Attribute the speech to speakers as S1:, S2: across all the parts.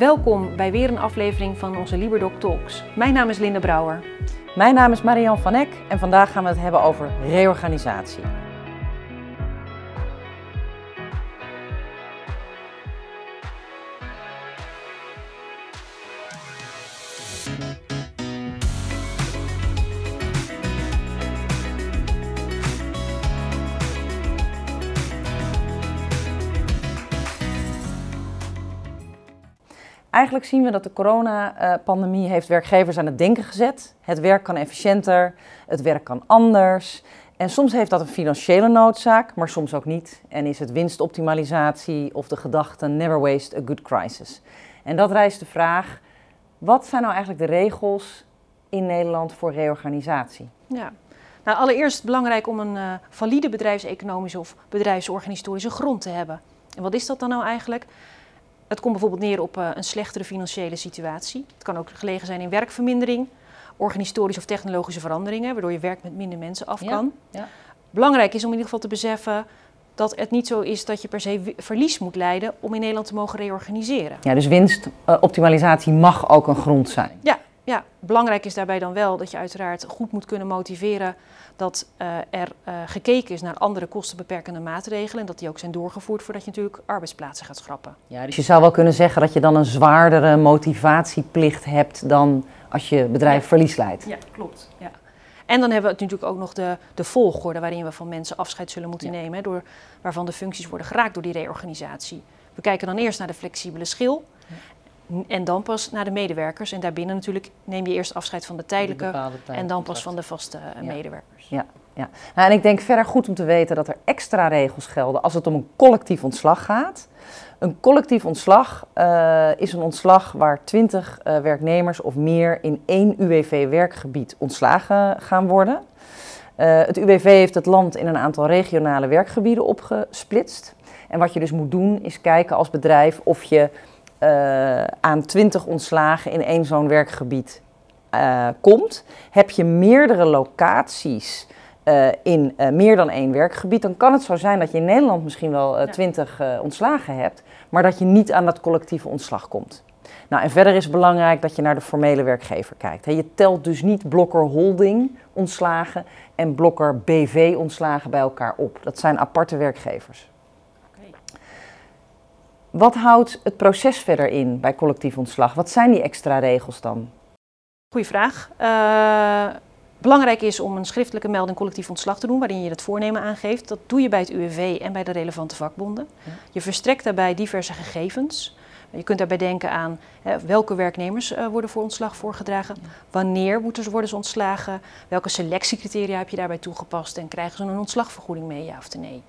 S1: Welkom bij weer een aflevering van onze Liberdoc Talks. Mijn naam is Linde Brouwer.
S2: Mijn naam is Marian van Eck en vandaag gaan we het hebben over reorganisatie. Eigenlijk zien we dat de coronapandemie heeft werkgevers aan het denken gezet. Het werk kan efficiënter, het werk kan anders. En soms heeft dat een financiële noodzaak, maar soms ook niet. En is het winstoptimalisatie of de gedachte never waste a good crisis. En dat rijst de vraag, wat zijn nou eigenlijk de regels in Nederland voor reorganisatie?
S1: Ja. Nou, allereerst belangrijk om een uh, valide bedrijfseconomische of bedrijfsorganisatorische grond te hebben. En wat is dat dan nou eigenlijk? Het komt bijvoorbeeld neer op uh, een slechtere financiële situatie. Het kan ook gelegen zijn in werkvermindering, organisatorische of technologische veranderingen, waardoor je werk met minder mensen af kan. Ja, Belangrijk is om in ieder geval te beseffen dat het niet zo is dat je per se verlies moet leiden om in Nederland te mogen reorganiseren.
S2: Ja, dus winstoptimalisatie mag ook een grond zijn.
S1: Ja, ja, belangrijk is daarbij dan wel dat je uiteraard goed moet kunnen motiveren dat uh, er uh, gekeken is naar andere kostenbeperkende maatregelen en dat die ook zijn doorgevoerd voordat je natuurlijk arbeidsplaatsen gaat schrappen.
S2: Ja, dus je zou wel kunnen zeggen dat je dan een zwaardere motivatieplicht hebt dan als je bedrijf
S1: ja.
S2: verlies leidt.
S1: Ja, klopt. Ja. En dan hebben we natuurlijk ook nog de, de volgorde waarin we van mensen afscheid zullen moeten ja. nemen, door, waarvan de functies worden geraakt door die reorganisatie. We kijken dan eerst naar de flexibele schil. En dan pas naar de medewerkers. En daarbinnen natuurlijk neem je eerst afscheid van de tijdelijke en dan pas van de vaste ja. medewerkers.
S2: Ja, ja. Nou, en ik denk verder goed om te weten dat er extra regels gelden als het om een collectief ontslag gaat. Een collectief ontslag uh, is een ontslag waar 20 uh, werknemers of meer in één UWV-werkgebied ontslagen gaan worden. Uh, het UWV heeft het land in een aantal regionale werkgebieden opgesplitst. En wat je dus moet doen is kijken als bedrijf of je uh, aan 20 ontslagen in één zo'n werkgebied uh, komt, heb je meerdere locaties uh, in meer dan één werkgebied, dan kan het zo zijn dat je in Nederland misschien wel 20 ja. ontslagen hebt, maar dat je niet aan dat collectieve ontslag komt. Nou, en verder is het belangrijk dat je naar de formele werkgever kijkt. He, je telt dus niet blokker holding ontslagen en blokker BV ontslagen bij elkaar op. Dat zijn aparte werkgevers. Wat houdt het proces verder in bij collectief ontslag? Wat zijn die extra regels dan?
S1: Goeie vraag. Uh, belangrijk is om een schriftelijke melding collectief ontslag te doen, waarin je het voornemen aangeeft. Dat doe je bij het UWV en bij de relevante vakbonden. Je verstrekt daarbij diverse gegevens. Je kunt daarbij denken aan hè, welke werknemers uh, worden voor ontslag voorgedragen, wanneer moeten ze worden ze ontslagen, welke selectiecriteria heb je daarbij toegepast en krijgen ze een ontslagvergoeding mee, ja of nee.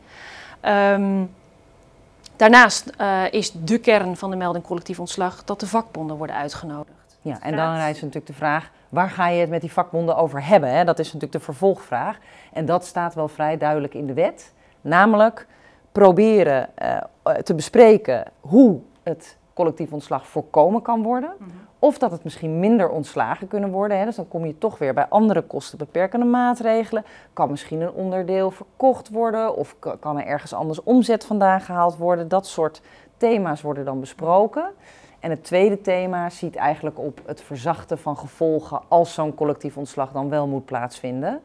S1: Um, Daarnaast uh, is de kern van de melding collectief ontslag dat de vakbonden worden uitgenodigd.
S2: Ja, en dan rijst natuurlijk de vraag, waar ga je het met die vakbonden over hebben? Hè? Dat is natuurlijk de vervolgvraag. En dat staat wel vrij duidelijk in de wet. Namelijk proberen uh, te bespreken hoe het collectief ontslag voorkomen kan worden. Mm -hmm. Of dat het misschien minder ontslagen kunnen worden. Hè. Dus dan kom je toch weer bij andere kostenbeperkende maatregelen. Kan misschien een onderdeel verkocht worden. Of kan er ergens anders omzet vandaan gehaald worden. Dat soort thema's worden dan besproken. En het tweede thema ziet eigenlijk op het verzachten van gevolgen als zo'n collectief ontslag dan wel moet plaatsvinden.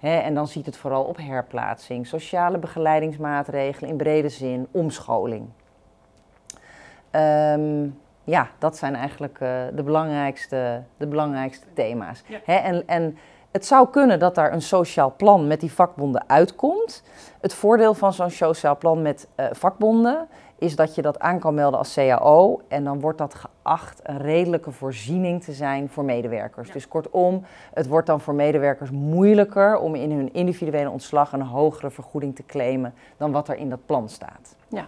S2: He, en dan ziet het vooral op herplaatsing, sociale begeleidingsmaatregelen in brede zin, omscholing. Um, ja, dat zijn eigenlijk uh, de, belangrijkste, de belangrijkste thema's. Ja. Hè, en, en het zou kunnen dat daar een sociaal plan met die vakbonden uitkomt. Het voordeel van zo'n sociaal plan met uh, vakbonden is dat je dat aan kan melden als CAO. En dan wordt dat geacht een redelijke voorziening te zijn voor medewerkers. Ja. Dus kortom, het wordt dan voor medewerkers moeilijker om in hun individuele ontslag een hogere vergoeding te claimen dan wat er in dat plan staat.
S1: Ja.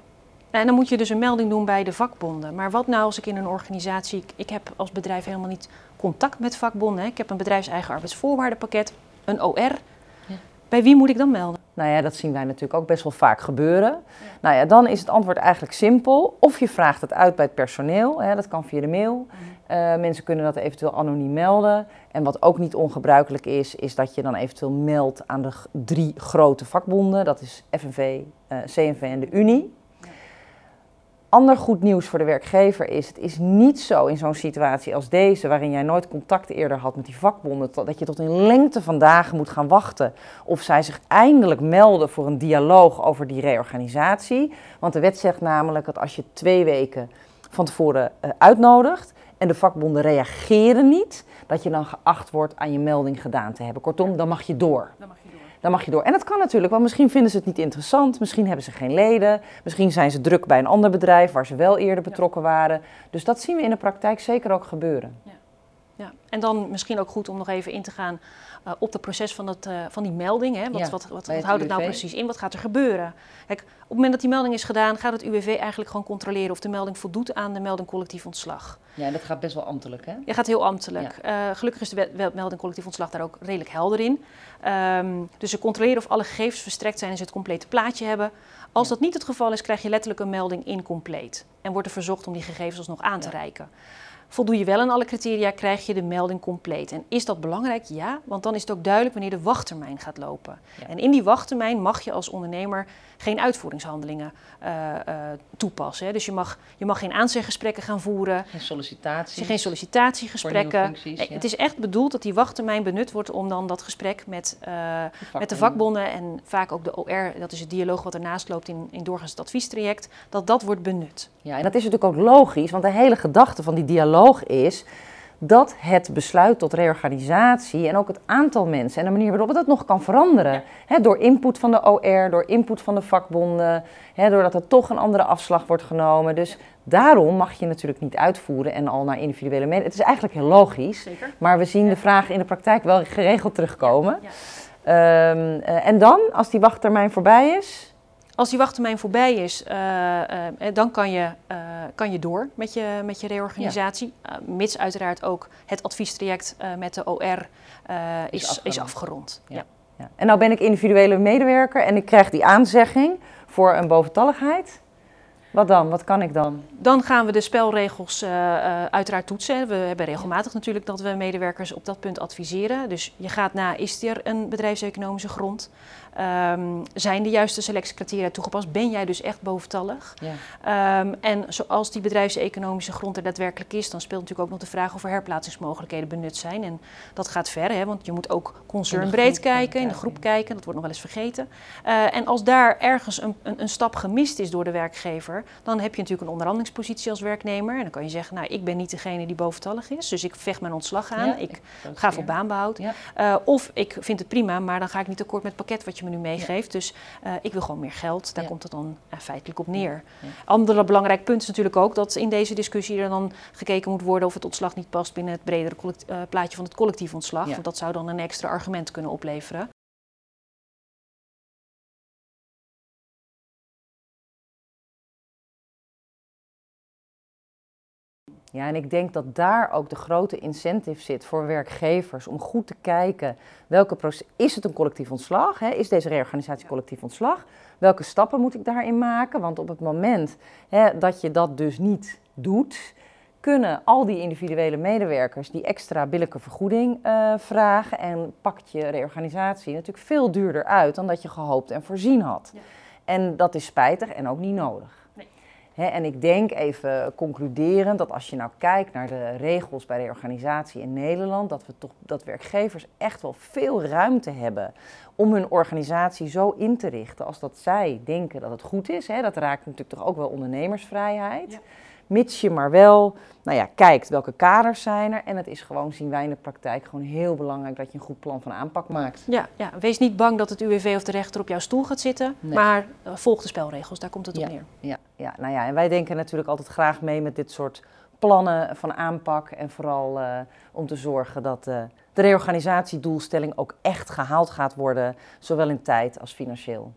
S1: En dan moet je dus een melding doen bij de vakbonden. Maar wat nou als ik in een organisatie, ik, heb als bedrijf helemaal niet contact met vakbonden. Hè. Ik heb een bedrijfseigen arbeidsvoorwaardenpakket, een OR. Ja. Bij wie moet ik dan melden?
S2: Nou ja, dat zien wij natuurlijk ook best wel vaak gebeuren. Ja. Nou ja, dan is het antwoord eigenlijk simpel. Of je vraagt het uit bij het personeel, hè, dat kan via de mail. Uh, mensen kunnen dat eventueel anoniem melden. En wat ook niet ongebruikelijk is, is dat je dan eventueel meldt aan de drie grote vakbonden. Dat is FNV, uh, CNV en de Unie. Ander goed nieuws voor de werkgever is, het is niet zo in zo'n situatie als deze, waarin jij nooit contact eerder had met die vakbonden, dat je tot in lengte van dagen moet gaan wachten of zij zich eindelijk melden voor een dialoog over die reorganisatie. Want de wet zegt namelijk dat als je twee weken van tevoren uh, uitnodigt en de vakbonden reageren niet, dat je dan geacht wordt aan je melding gedaan te hebben. Kortom, dan mag je door. Dan mag je door. Dan mag je door. En dat kan natuurlijk, want misschien vinden ze het niet interessant, misschien hebben ze geen leden, misschien zijn ze druk bij een ander bedrijf waar ze wel eerder betrokken waren. Dus dat zien we in de praktijk zeker ook gebeuren.
S1: Ja. Ja. En dan misschien ook goed om nog even in te gaan uh, op het proces van, het, uh, van die melding. Hè? Wat, wat, wat, wat houdt het nou precies in? Wat gaat er gebeuren? Kijk, op het moment dat die melding is gedaan, gaat het UWV eigenlijk gewoon controleren of de melding voldoet aan de melding collectief ontslag.
S2: Ja, dat gaat best wel ambtelijk, hè?
S1: Ja, gaat heel ambtelijk. Ja. Uh, gelukkig is de melding collectief ontslag daar ook redelijk helder in. Um, dus ze controleren of alle gegevens verstrekt zijn en ze het complete plaatje hebben. Als ja. dat niet het geval is, krijg je letterlijk een melding incompleet. En wordt er verzocht om die gegevens alsnog aan te reiken. Voldoe je wel aan alle criteria, krijg je de melding compleet. En is dat belangrijk? Ja, want dan is het ook duidelijk wanneer de wachttermijn gaat lopen. Ja. En in die wachttermijn mag je als ondernemer geen uitvoeringshandelingen uh, uh, toepassen. Hè. Dus je mag, je mag geen aanzeggesprekken gaan voeren.
S2: Geen sollicitaties.
S1: Geen sollicitatiegesprekken. Functies, ja. Het is echt bedoeld dat die wachttermijn benut wordt om dan dat gesprek met, uh, de met de vakbonden en vaak ook de OR, dat is het dialoog wat ernaast loopt in, in doorgaans het adviestraject, dat dat wordt benut.
S2: Ja, en dat is natuurlijk ook logisch, want de hele gedachte van die dialoog is dat het besluit tot reorganisatie en ook het aantal mensen en de manier waarop dat nog kan veranderen. Ja. door input van de OR, door input van de vakbonden, he, doordat er toch een andere afslag wordt genomen. Dus daarom mag je natuurlijk niet uitvoeren en al naar individuele meningen. Het is eigenlijk heel logisch, Zeker. maar we zien ja. de vragen in de praktijk wel geregeld terugkomen. Um, uh, en dan, als die wachttermijn voorbij is,
S1: als die wachttermijn voorbij is, uh, uh, dan kan je, uh, kan je door met je, met je reorganisatie. Ja. mits uiteraard ook het adviestraject met de OR is, is, afgerond. Is afgerond. Ja. Ja.
S2: ja. En nou ben ik individuele medewerker en ik krijg die aanzegging voor een boventalligheid. Wat dan? Wat kan ik dan?
S1: Dan gaan we de spelregels uh, uh, uiteraard toetsen. We hebben regelmatig natuurlijk dat we medewerkers op dat punt adviseren. Dus je gaat na, is er een bedrijfseconomische grond? Um, zijn de juiste selectiecriteria toegepast? Ben jij dus echt boventallig? Ja. Um, en zoals die bedrijfseconomische grond er daadwerkelijk is, dan speelt natuurlijk ook nog de vraag of er herplaatsingsmogelijkheden benut zijn. En dat gaat ver, hè, want je moet ook concernbreed kijken, in de groep kijken. Dat wordt nog wel eens vergeten. Uh, en als daar ergens een, een, een, stap gemist is door de werkgever, dan heb je natuurlijk een onderhandelingspositie als werknemer. En dan kan je zeggen, nou, ik ben niet degene die boventallig is, dus ik vecht mijn ontslag aan. Ja, ik, ik ga voor baanbehoud. Ja. Uh, of ik vind het prima, maar dan ga ik niet akkoord met het pakket wat je me nu meegeeft. Ja. Dus uh, ik wil gewoon meer geld. Daar komt het dan uh, feitelijk op neer. Ander belangrijk punt is natuurlijk ook dat in deze discussie er dan gekeken moet worden of het ontslag niet past binnen het bredere plaatje van het collectief ontslag. Want dat zou dan een extra argument kunnen opleveren.
S2: Ja, en ik denk dat daar ook de grote incentive zit voor werkgevers om goed te kijken welke proces is het een collectief ontslag? Hè? Is deze reorganisatie collectief ontslag? Welke stappen moet ik daarin maken? Want op het moment hè, dat je dat dus niet doet, kunnen al die individuele medewerkers die extra billijke vergoeding uh, vragen en pakt je reorganisatie natuurlijk veel duurder uit dan dat je gehoopt en voorzien had. Ja. En dat is spijtig en ook niet nodig. En ik denk even concluderend dat als je nou kijkt naar de regels bij reorganisatie in Nederland, dat, we toch, dat werkgevers echt wel veel ruimte hebben om hun organisatie zo in te richten als dat zij denken dat het goed is. Dat raakt natuurlijk toch ook wel ondernemersvrijheid. Mits je maar wel nou ja, kijkt welke kaders zijn er. En het is gewoon, zien wij in de praktijk, gewoon heel belangrijk dat je een goed plan van aanpak maakt.
S1: Ja, ja. wees niet bang dat het UWV of de rechter op jouw stoel gaat zitten. Nee. Maar uh, volg de spelregels, daar komt het
S2: ja,
S1: op neer.
S2: Ja, ja, nou ja, en wij denken natuurlijk altijd graag mee met dit soort plannen van aanpak. En vooral uh, om te zorgen dat uh, de reorganisatiedoelstelling ook echt gehaald gaat worden. Zowel in tijd als financieel.